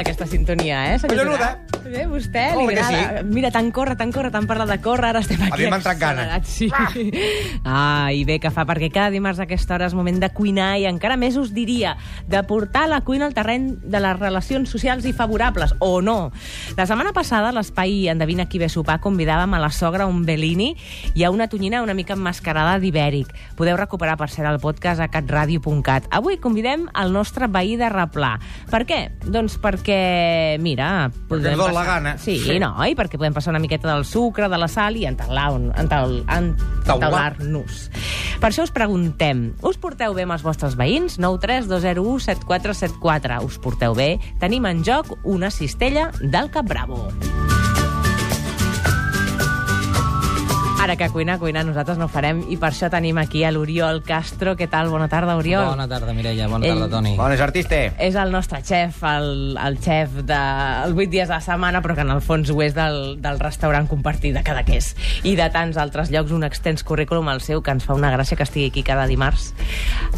aquesta sintonia, eh, senyor Collonuda. Durà? Bé, vostè li que agrada. Mira, tant corre, tant corre, tant parla de córrer, ara estem aquí mi m'ha entrat gana. Sí. Ah, i bé que fa, perquè cada dimarts a aquesta hora és moment de cuinar i encara més us diria, de portar la cuina al terreny de les relacions socials i favorables, o no. La setmana passada, a l'espai Endevina qui ve a sopar, convidàvem a la sogra un Bellini i a una tonyina una mica emmascarada d'ibèric. Podeu recuperar, per ser el podcast a catradio.cat. Avui convidem el nostre veí de Replà. Per què? Doncs perquè, mira... Ens dol la gana. Sí, Sí. no? I perquè podem passar una miqueta del sucre, de la sal i entaular- entau- entaular-nos. Per això us preguntem, us porteu bé amb els vostres veïns? 9 3 2 0 1 7 4 7 4. Us porteu bé? Tenim en joc una cistella del Cap Bravo. Ara que cuina, cuina, nosaltres no ho farem i per això tenim aquí a l'Oriol Castro. Què tal? Bona tarda, Oriol. Bona tarda, Mireia. Bona Ell- tarda, Toni. Bones, artista. És el nostre xef, el, el xef dels de, 8 dies de la setmana, però que en el fons ho és del, del restaurant compartit de Cadaqués. I de tants altres llocs, un extens currículum al seu, que ens fa una gràcia que estigui aquí cada dimarts.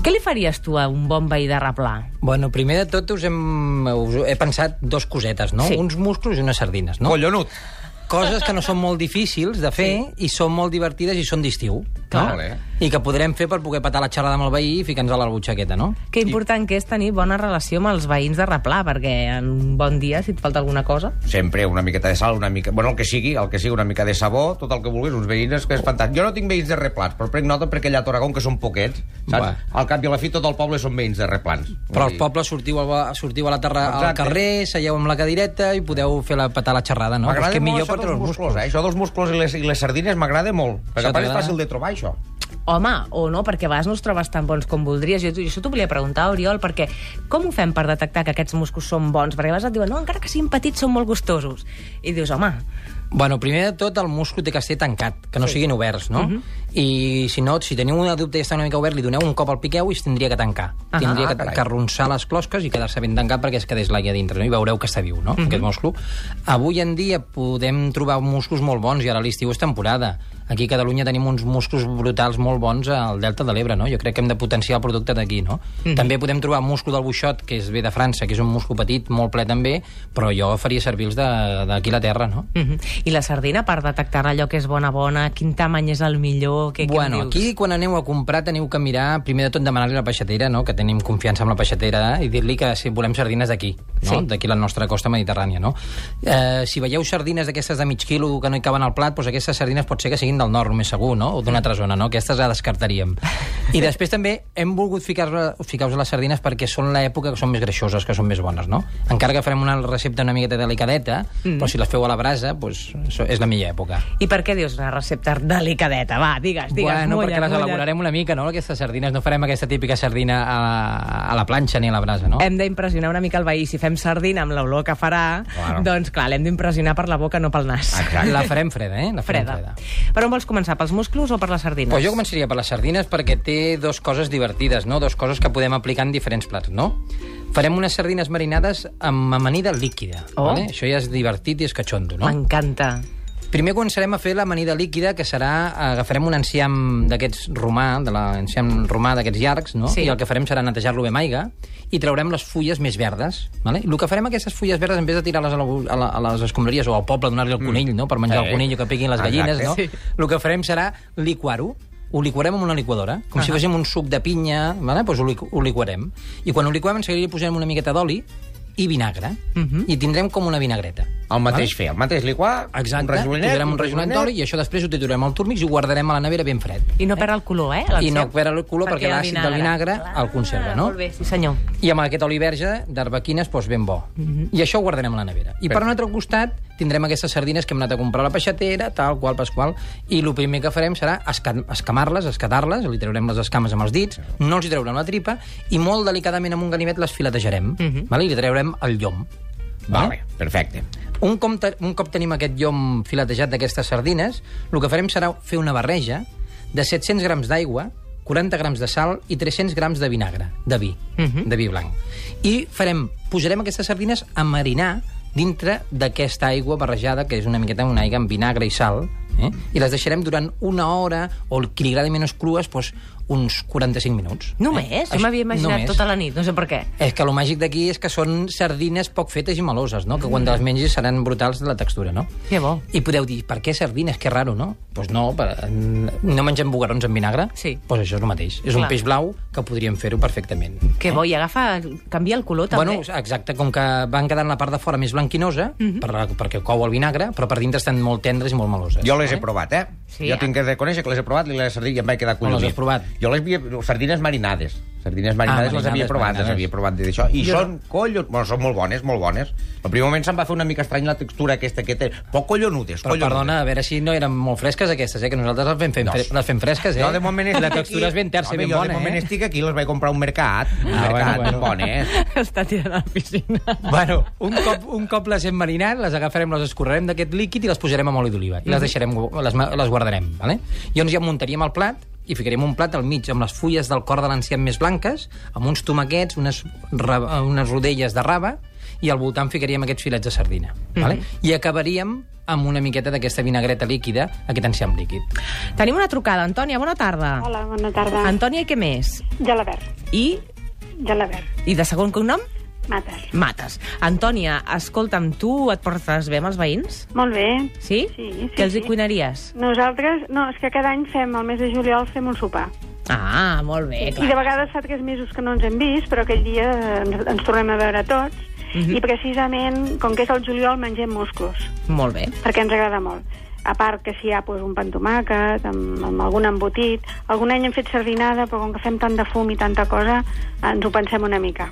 Què li faries tu a un bon veí de Replà? Bueno, primer de tot us hem, us he pensat dos cosetes, no? Sí. Uns musclos i unes sardines, no? Collonut. Coses que no són molt difícils de fer sí. i són molt divertides i són d'estiu. Clar. No? I que podrem fer per poder patar la xerrada amb el veí i ficar-nos a la butxaqueta, no? Que important que és tenir bona relació amb els veïns de Replà, perquè en un bon dia, si et falta alguna cosa... Sempre una miqueta de sal, una mica... Bueno, el que sigui, el que sigui, una mica de sabó, tot el que vulguis, uns veïns que és fantàstic. Jo no tinc veïns de replans, però prenc nota perquè allà a Toragón, que són poquets, saps? Va. Al cap i a la fi tot el poble són veïns de replans. Però dir, pobles sortiu, al, sortiu a la terra, al Exacte. carrer, seieu amb la cadireta i podeu fer la, patar la xerrada, no? M'agrada que molt millor això per dels musclos, eh? Això dels musclos i les, i les sardines m'agrada molt. Perquè a part és fàcil de trobar, això. Home, o no, perquè a vegades no els trobes tan bons com voldries. Jo, això t'ho volia preguntar, Oriol, perquè com ho fem per detectar que aquests musclos són bons? Perquè a vegades et diuen, no, encara que siguin petits són molt gustosos. I dius, home, Bueno, primer de tot, el múscul té que ser tancat, que no Sí. siguin oberts, no? Uh -huh. I si no, si teniu una dubte i està una mica obert, li doneu un cop al piqueu i es tindria que tancar. Ah, tindria que, carai. que arronsar les closques i quedar-se ben tancat perquè es quedés l'aigua dintre, no? I veureu que està viu, no?, uh -huh. aquest musclo. Avui en dia podem trobar musclos molt bons i ara l'estiu és temporada. Aquí a Catalunya tenim uns musclos brutals molt bons al Delta de l'Ebre, no? Jo crec que hem de potenciar el producte d'aquí, no? Uh -huh. També podem trobar musclo del buixot, que és ve de França, que és un musclo petit, molt ple també, però jo faria servir els de- d'aquí la terra, no? Uh -huh. I la sardina, per detectar allò que és bona, bona, quin tamany és el millor, què, bueno, què aquí quan aneu a comprar teniu que mirar, primer de tot demanar-li a la peixatera, no? que tenim confiança amb la peixatera, i dir-li que si volem sardines d'aquí, no? Sí. d'aquí la nostra costa mediterrània. No? Eh, si veieu sardines d'aquestes de mig quilo que no hi caben al plat, doncs aquestes sardines pot ser que siguin del nord, més segur, no? o d'una altra zona, no? aquestes la descartaríem. I després també hem volgut ficar-vos ficar a les sardines perquè són l'època que són més greixoses, que són més bones. No? Encara que farem una recepta una miqueta delicadeta, mm. però si les feu a la brasa, doncs, això és la millor època. I per què dius una recepta delicadeta? Va, digues, digues, bueno, mulla't, perquè les mulla't. elaborarem una mica, no? Aquestes sardines. No farem aquesta típica sardina a, a la planxa ni a la brasa, no? Hem d'impressionar una mica el veí. Si fem sardina amb l'olor que farà, Claro. doncs clar, l'hem d'impressionar per la boca, no pel nas. Exacte. La farem freda, eh? La farem Freda. freda. Per on vols començar, pels musclos o per les sardines? Pues jo començaria per les sardines perquè té dos coses divertides, no? Dos coses que podem aplicar en diferents plats, no? Farem unes sardines marinades amb amanida líquida, Oh. vale? Això ja és divertit i és catxondo, no? M'encanta. Primer començarem a fer l'amanida líquida, que serà... Agafarem un enciam d'aquests romà, de l'enciam romà d'aquests llargs, no? Sí. I el que farem serà netejar-lo bé amb aigua i traurem les fulles més verdes. Vale? El que farem aquestes fulles verdes, en vez de tirar-les a, la, a, la, a les escombraries o al poble, donar-li el conill, no? per menjar Eh. el conill o que piquin les gallines, Exacte. no? Sí. El que farem serà liquar-ho, ho liquarem amb una liquadora, com uh -huh. si féssim un suc de pinya, vale? pues ho, liqu ho liquarem. I quan ho liquem, en seguida hi posarem una miqueta d'oli i vinagre, uh -huh. i tindrem com una vinagreta. El mateix fer, el mateix liquar, Exacte, un rajolinet, tindrem un rajonet d'oli i això després ho triturem al turmix i ho guardarem a la nevera ben fred. I no perd el color, eh? I no perd el color perquè, el l'àcid del vinagre Clar, el conserva, no? Molt bé, sí senyor. I amb aquest oli verge d'arbequines, doncs ben bo. I això ho guardarem a la nevera. I per un altre costat tindrem aquestes sardines que hem anat a comprar a la peixatera, tal qual, pasqual, i el primer que farem serà esca- escamar-les, escatar-les, li traurem les escames amb els dits, no els hi traurem la tripa, i molt delicadament amb un ganivet les filetejarem, vale? i li traurem el llom. Vale, perfecte. Un cop, un cop tenim aquest llom filetejat d'aquestes sardines, el que farem serà fer una barreja de 700 grams d'aigua, 40 grams de sal i 300 grams de vinagre, de vi, uh -huh. de vi blanc. I farem, posarem aquestes sardines a marinar dintre d'aquesta aigua barrejada, que és una miqueta una aigua amb vinagre i sal, eh? i les deixarem durant una hora, o qui li agradi menys crues, doncs, uns 45 minuts. Només? Eh? Jo m'havia imaginat Només. tota la nit, no sé per què. És que el màgic d'aquí és que són sardines poc fetes i meloses, no? Que quan te les mengis seran brutals de la textura, no? Que bo. I podeu dir, per què sardines? Que raro, no? Doncs pues no, per, no mengem bugarons amb vinagre? Sí. Doncs pues això és el mateix. És Clar. un peix blau que podríem fer-ho perfectament. Que bo, i agafa... Canvia el color, també. Bueno, exacte, com que van quedant la part de fora més blanquinosa, Mhm. per, perquè cou el vinagre, però per dintre estan molt tendres i molt meloses. Jo les he vale? provat, eh? Sí, jo eh? tinc que reconèixer que les he provat i les sardines i em vaig quedar On collonit. les has provat? Jo les havia... Sardines marinades. Sardines marinades Ah, les havia marinades, provat, les marinades. havia provat d'això. I Jo són collons... Bueno, són molt bones, molt bones. Al primer moment se'm va fer una mica estrany la textura aquesta que té. Poc collonudes, Però, collonudes. perdona, a veure si no eren molt fresques aquestes, eh? Que nosaltres les fem, fem, No. fre les fem fresques, eh? Jo de moment estic La textura aquí. és ben terça i Home, ben jo bona, de moment eh? estic aquí, les vaig comprar a un mercat. Un Ah, mercat, bueno, bueno. bones. Està tirant a la piscina. Bueno, un cop, un cop les hem marinat, les agafarem, les escorrerem d'aquest líquid i les posarem amb oli d'oliva. I les deixarem, les, les guardarem, vale? Llavors ja muntaríem el plat i ficaríem un plat al mig amb les fulles del cor de l'enciam més blanques, amb uns tomaquets, unes, ra- unes rodelles de raba, i al voltant ficaríem aquests filets de sardina. Vale? I acabaríem amb una miqueta d'aquesta vinagreta líquida, aquest enciam líquid. Tenim una trucada. Antònia, bona tarda. Hola, bona tarda. Antònia, i què més? Gelabert. I, Gelabert. i de segon cognom? Mates. Mates. Antònia, escolta'm, tu et portes bé amb els veïns? Molt bé. Sí? Sí, sí, Què els hi sí. cuinaries? Nosaltres, no, és que cada any fem, al mes de juliol, fem un sopar. Ah, molt bé, I de clar. vegades fa tres mesos que no ens hem vist, però aquell dia ens, ens tornem a veure tots. Mhm. I precisament, com que és el juliol, mengem musclos, Molt bé. perquè ens agrada molt. A part que si hi ha pues, un pa amb tomàquet, amb, amb algun embotit... Algun any hem fet sardinada, però com que fem tant de fum i tanta cosa, ens ho pensem una mica.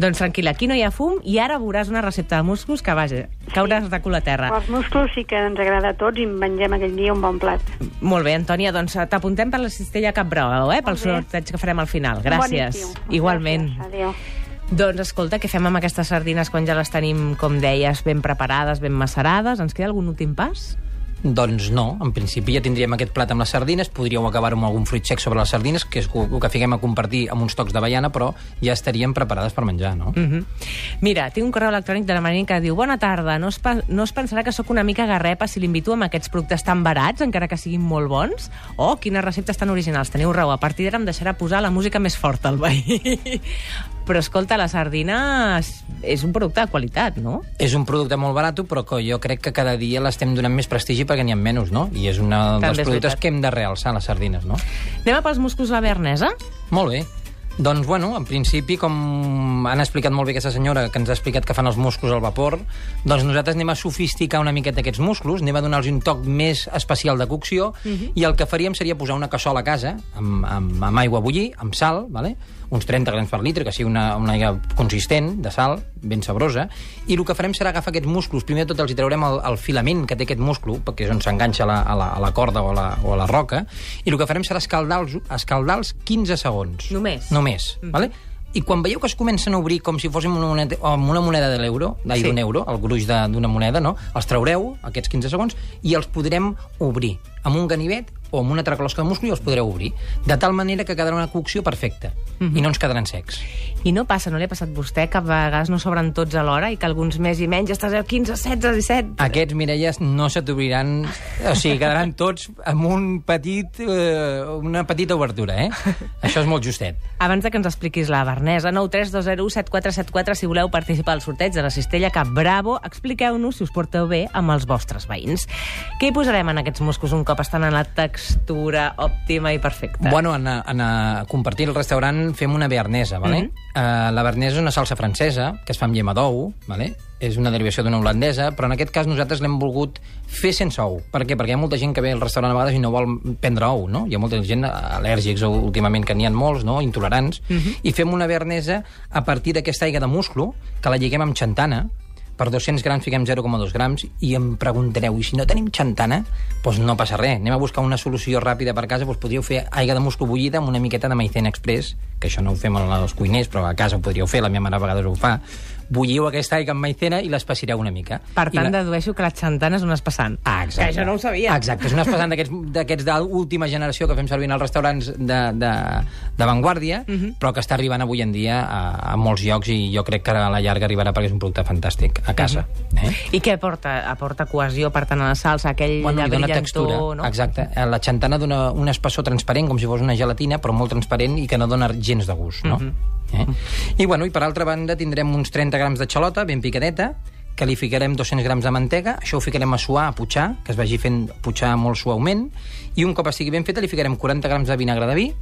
Doncs tranquil·la, aquí no hi ha fum i ara veuràs una recepta de musclos que, vaja, cauràs de cul a terra. Els musclos sí que ens agrada a tots i mengem aquell dia un bon plat. Molt bé, Antònia, doncs eh, t'apuntem per la cistella Cap Brau, eh, pel sorteig que farem al final. Bon Gràcies. estiu. Igualment. Gràcies. Adéu. Doncs escolta, què fem amb aquestes sardines quan ja les tenim, com deies, ben preparades, ben macerades? Ens queda algun últim pas? Doncs no, en principi ja tindríem aquest plat amb les sardines, podríeu acabar amb algun fruit sec sobre les sardines, que és el que fiquem a compartir amb uns tocs d'avellana, però ja estarien preparades per menjar, no? Mm -hmm. Mira, tinc un correu electrònic de la Marina que diu Bona tarda, no es, no es pensarà que sóc una mica garrepa si l'invito amb aquests productes tan barats, encara que siguin molt bons? Oh, quines receptes tan originals, teniu raó. A partir d'ara em deixarà posar la música més forta al veí. Però escolta, la sardina és- és un producte de qualitat, no? És un producte molt barat, però que jo crec que cada dia l'estem donant més prestigi perquè n'hi ha menys, no? I és un dels També productes veritat. que hem de realçar, les sardines, no? Anem a pels musclos a la bernesa? Molt bé. Doncs, bueno, en principi, com han explicat molt bé aquesta senyora, que ens ha explicat que fan els musclos al vapor, doncs nosaltres anem a sofisticar una miqueta aquests musclos, anem a donar-los un toc més especial de cocció, i el que faríem seria posar una cassola a casa, amb, amb, amb aigua a bullir, amb sal, vale? uns 30 grams per litre, que sigui una, una aigua consistent, de sal, ben sabrosa, i el que farem serà agafar aquests musclos, primer tot els hi traurem el, el filament que té aquest musclo, perquè és on s'enganxa a, la, a, la, a la corda o a la, o a la roca, i el que farem serà escaldar-los escaldar 15 segons. Només? Només, mm -hmm. vale? I quan veieu que es comencen a obrir com si fóssim una moneda, amb una moneda de l'euro, d'ai, Sí. d'un euro, el gruix d'una moneda, no? Els traureu, aquests 15 segons, i els podrem obrir amb un ganivet o amb una altra closca de musclo i els podreu obrir. De tal manera que quedarà una cocció perfecta i no ens quedaran secs. I no passa, no li ha passat a vostè, que a vegades no s'obren tots alhora i que alguns més i menys estàs a 15, 16, 17... Aquests, Mireia, no se t'obriran... O sigui, quedaran tots amb un petit, eh, una petita obertura, eh? Això és molt justet. Abans de que ens expliquis la Bernesa, 932017474, si voleu participar al sorteig de la cistella Cap Bravo, expliqueu-nos si us porteu bé amb els vostres veïns. Què hi posarem en aquests musclos un cop estan en la textura òptima i perfecta? Bueno, en, a- en a compartir el restaurant fem una bearnesa, vale? Mhm. Uh, la bearnesa és una salsa francesa que es fa amb llema d'ou, vale? és una derivació d'una holandesa, però en aquest cas nosaltres l'hem volgut fer sense ou. Per què? Perquè hi ha molta gent que ve al restaurant a vegades i no vol prendre ou, no? Hi ha molta gent al·lèrgics últimament, que n'hi ha molts, no? intolerants, Mhm. i fem una bearnesa a partir d'aquesta aigua de musclo, que la lliguem amb xantana, per 200 grams fiquem 0,2 grams i em preguntareu, i si no tenim xantana? Doncs no passa res, anem a buscar una solució ràpida per casa, doncs podríeu fer aigua de musclo bullida amb una miqueta de maicena express, que això no ho fem als cuiners, però a casa ho podríeu fer, la meva mare a vegades ho fa, bulliu aquesta aigua amb maicena i l'espessireu una mica. Per I tant, la... dedueixo que la xantana és un espessant. Ah, exacte. Que això no ho sabia. Exacte, és un espessant d'aquests d'aquests d'última generació que fem servir en els restaurants de, de, de vanguardia, uh Mhm. -huh. però que està arribant avui en dia a, a molts llocs i jo crec que a la llarga arribarà perquè és un producte fantàstic a casa. Uh Mhm. -huh. eh? I què aporta? Aporta cohesió, per tant, a la salsa, aquell Bueno, brillantor, textura. no? Exacte. Eh, La xantana dona un espessor transparent, com si fos una gelatina, però molt transparent i que no dona gens de gust, no? Mhm. eh? I, bueno, i per altra banda tindrem uns 30 grams de xalota, ben picadeta, que li ficarem 200 grams de mantega, això ho ficarem a suar, a putxar, que es vagi fent putxar molt suaument, i un cop estigui ben feta li ficarem 40 grams de vinagre de vi,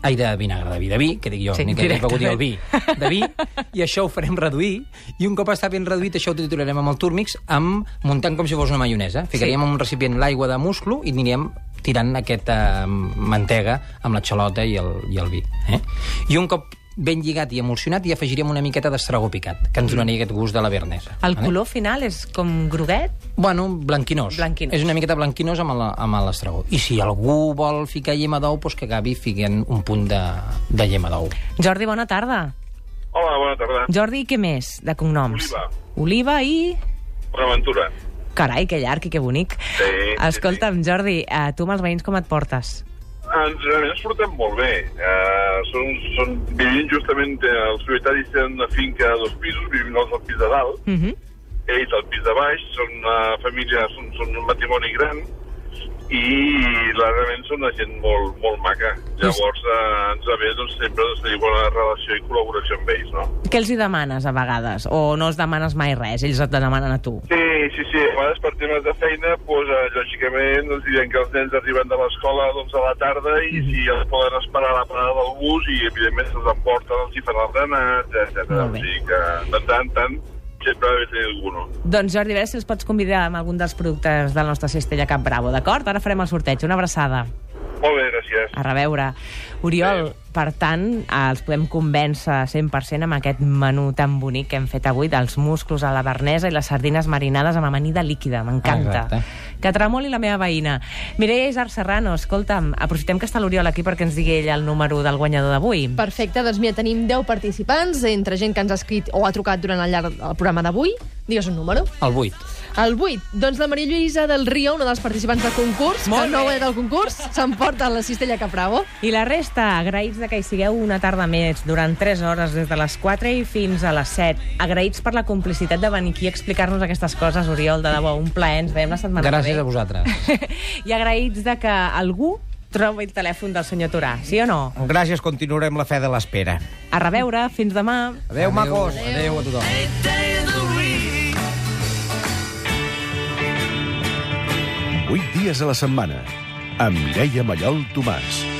Ai, de vinagre, de vi, de vi, que dic jo, Sí, ni que he begut jo el vi, de vi, i això ho farem reduir, i un cop està ben reduït, això ho triturarem amb el túrmix, amb, muntant com si fos una maionesa. Ficaríem Sí. en un recipient l'aigua de musclo i aniríem tirant aquesta mantega amb la xalota i el, i el vi. Eh? I un cop ben lligat i emulsionat, hi afegiríem una miqueta d'estragó picat, que ens donaria aquest gust de la vernesa. El color final és com groguet? Bueno, blanquinós. Blanquinós. És una miqueta blanquinós amb la- amb l'estragó. I si algú vol ficar llema d'ou, doncs que acabi ficant un punt de, de llema d'ou. Jordi, bona tarda. Hola, bona tarda. Jordi, què més de cognoms? Oliva. Oliva i... Bonaventura. Carai, que llarg i que bonic. Sí, sí, Escolta'm, Jordi, eh, tu amb els veïns com et portes? Ens, ens portem molt bé. Uh, són, són, vivim justament, eh, els propietaris tenen una finca de dos pisos, vivim els al pis de dalt, Uh -huh. ells al pis de baix, són una família, són, són un matrimoni gran, i la, realment són una gent molt, molt maca. Llavors eh, ens bé doncs, sempre doncs, tenir bona relació i col·laboració amb ells, no? Què els hi demanes a vegades? O no els demanes mai res, ells et demanen a tu? Sí, sí, sí. A vegades per temes de feina, doncs, eh, lògicament, ens diuen que els nens arriben de l'escola doncs, a la tarda i si els poden esperar a la parada del bus i, evidentment, se'ls emporten, els hi fan el granat, etc. Molt O sigui que, de tant tant, sempre ha de tenir algú, no? Doncs Jordi, a veure si els pots convidar amb algun dels productes del nostre Cistella Cap Bravo, d'acord? Ara farem el sorteig. Una abraçada. Molt bé, gràcies. A reveure. Oriol, per tant, els podem convèncer 100% amb aquest menú tan bonic que hem fet avui dels musclos a la bernesa i les sardines marinades amb amanida líquida. M'encanta. Exacte. Que tremoli la meva veïna. Mireia Isar Serrano, escolta'm, aprofitem que està l'Oriol aquí perquè ens digui ell el número del guanyador d'avui. Perfecte, doncs mira, tenim 10 participants, entre gent que ens ha escrit o ha trucat durant el llarg del programa d'avui. Digues un número. El 8. El 8, doncs la Maria Lluïsa del Rio, una dels participants del concurs, Molt que no és del concurs, s'emporta la cistella Capravo. I la resta, agraïts de que hi sigueu una tarda més, durant 3 hores, des de les 4 i fins a les 7. Agraïts per la complicitat de venir aquí a explicar-nos aquestes coses, Oriol, de debò, un plaer, ens veiem la setmana Gràcies que a ve. vosaltres. I agraïts de que algú trobi el telèfon del senyor Torà, sí o no? Gràcies, continuarem la fe de l'espera. A reveure, fins demà. Adéu, macos. Adéu a tothom. Vuit dies a la setmana amb Mireia Mallol Tomàs.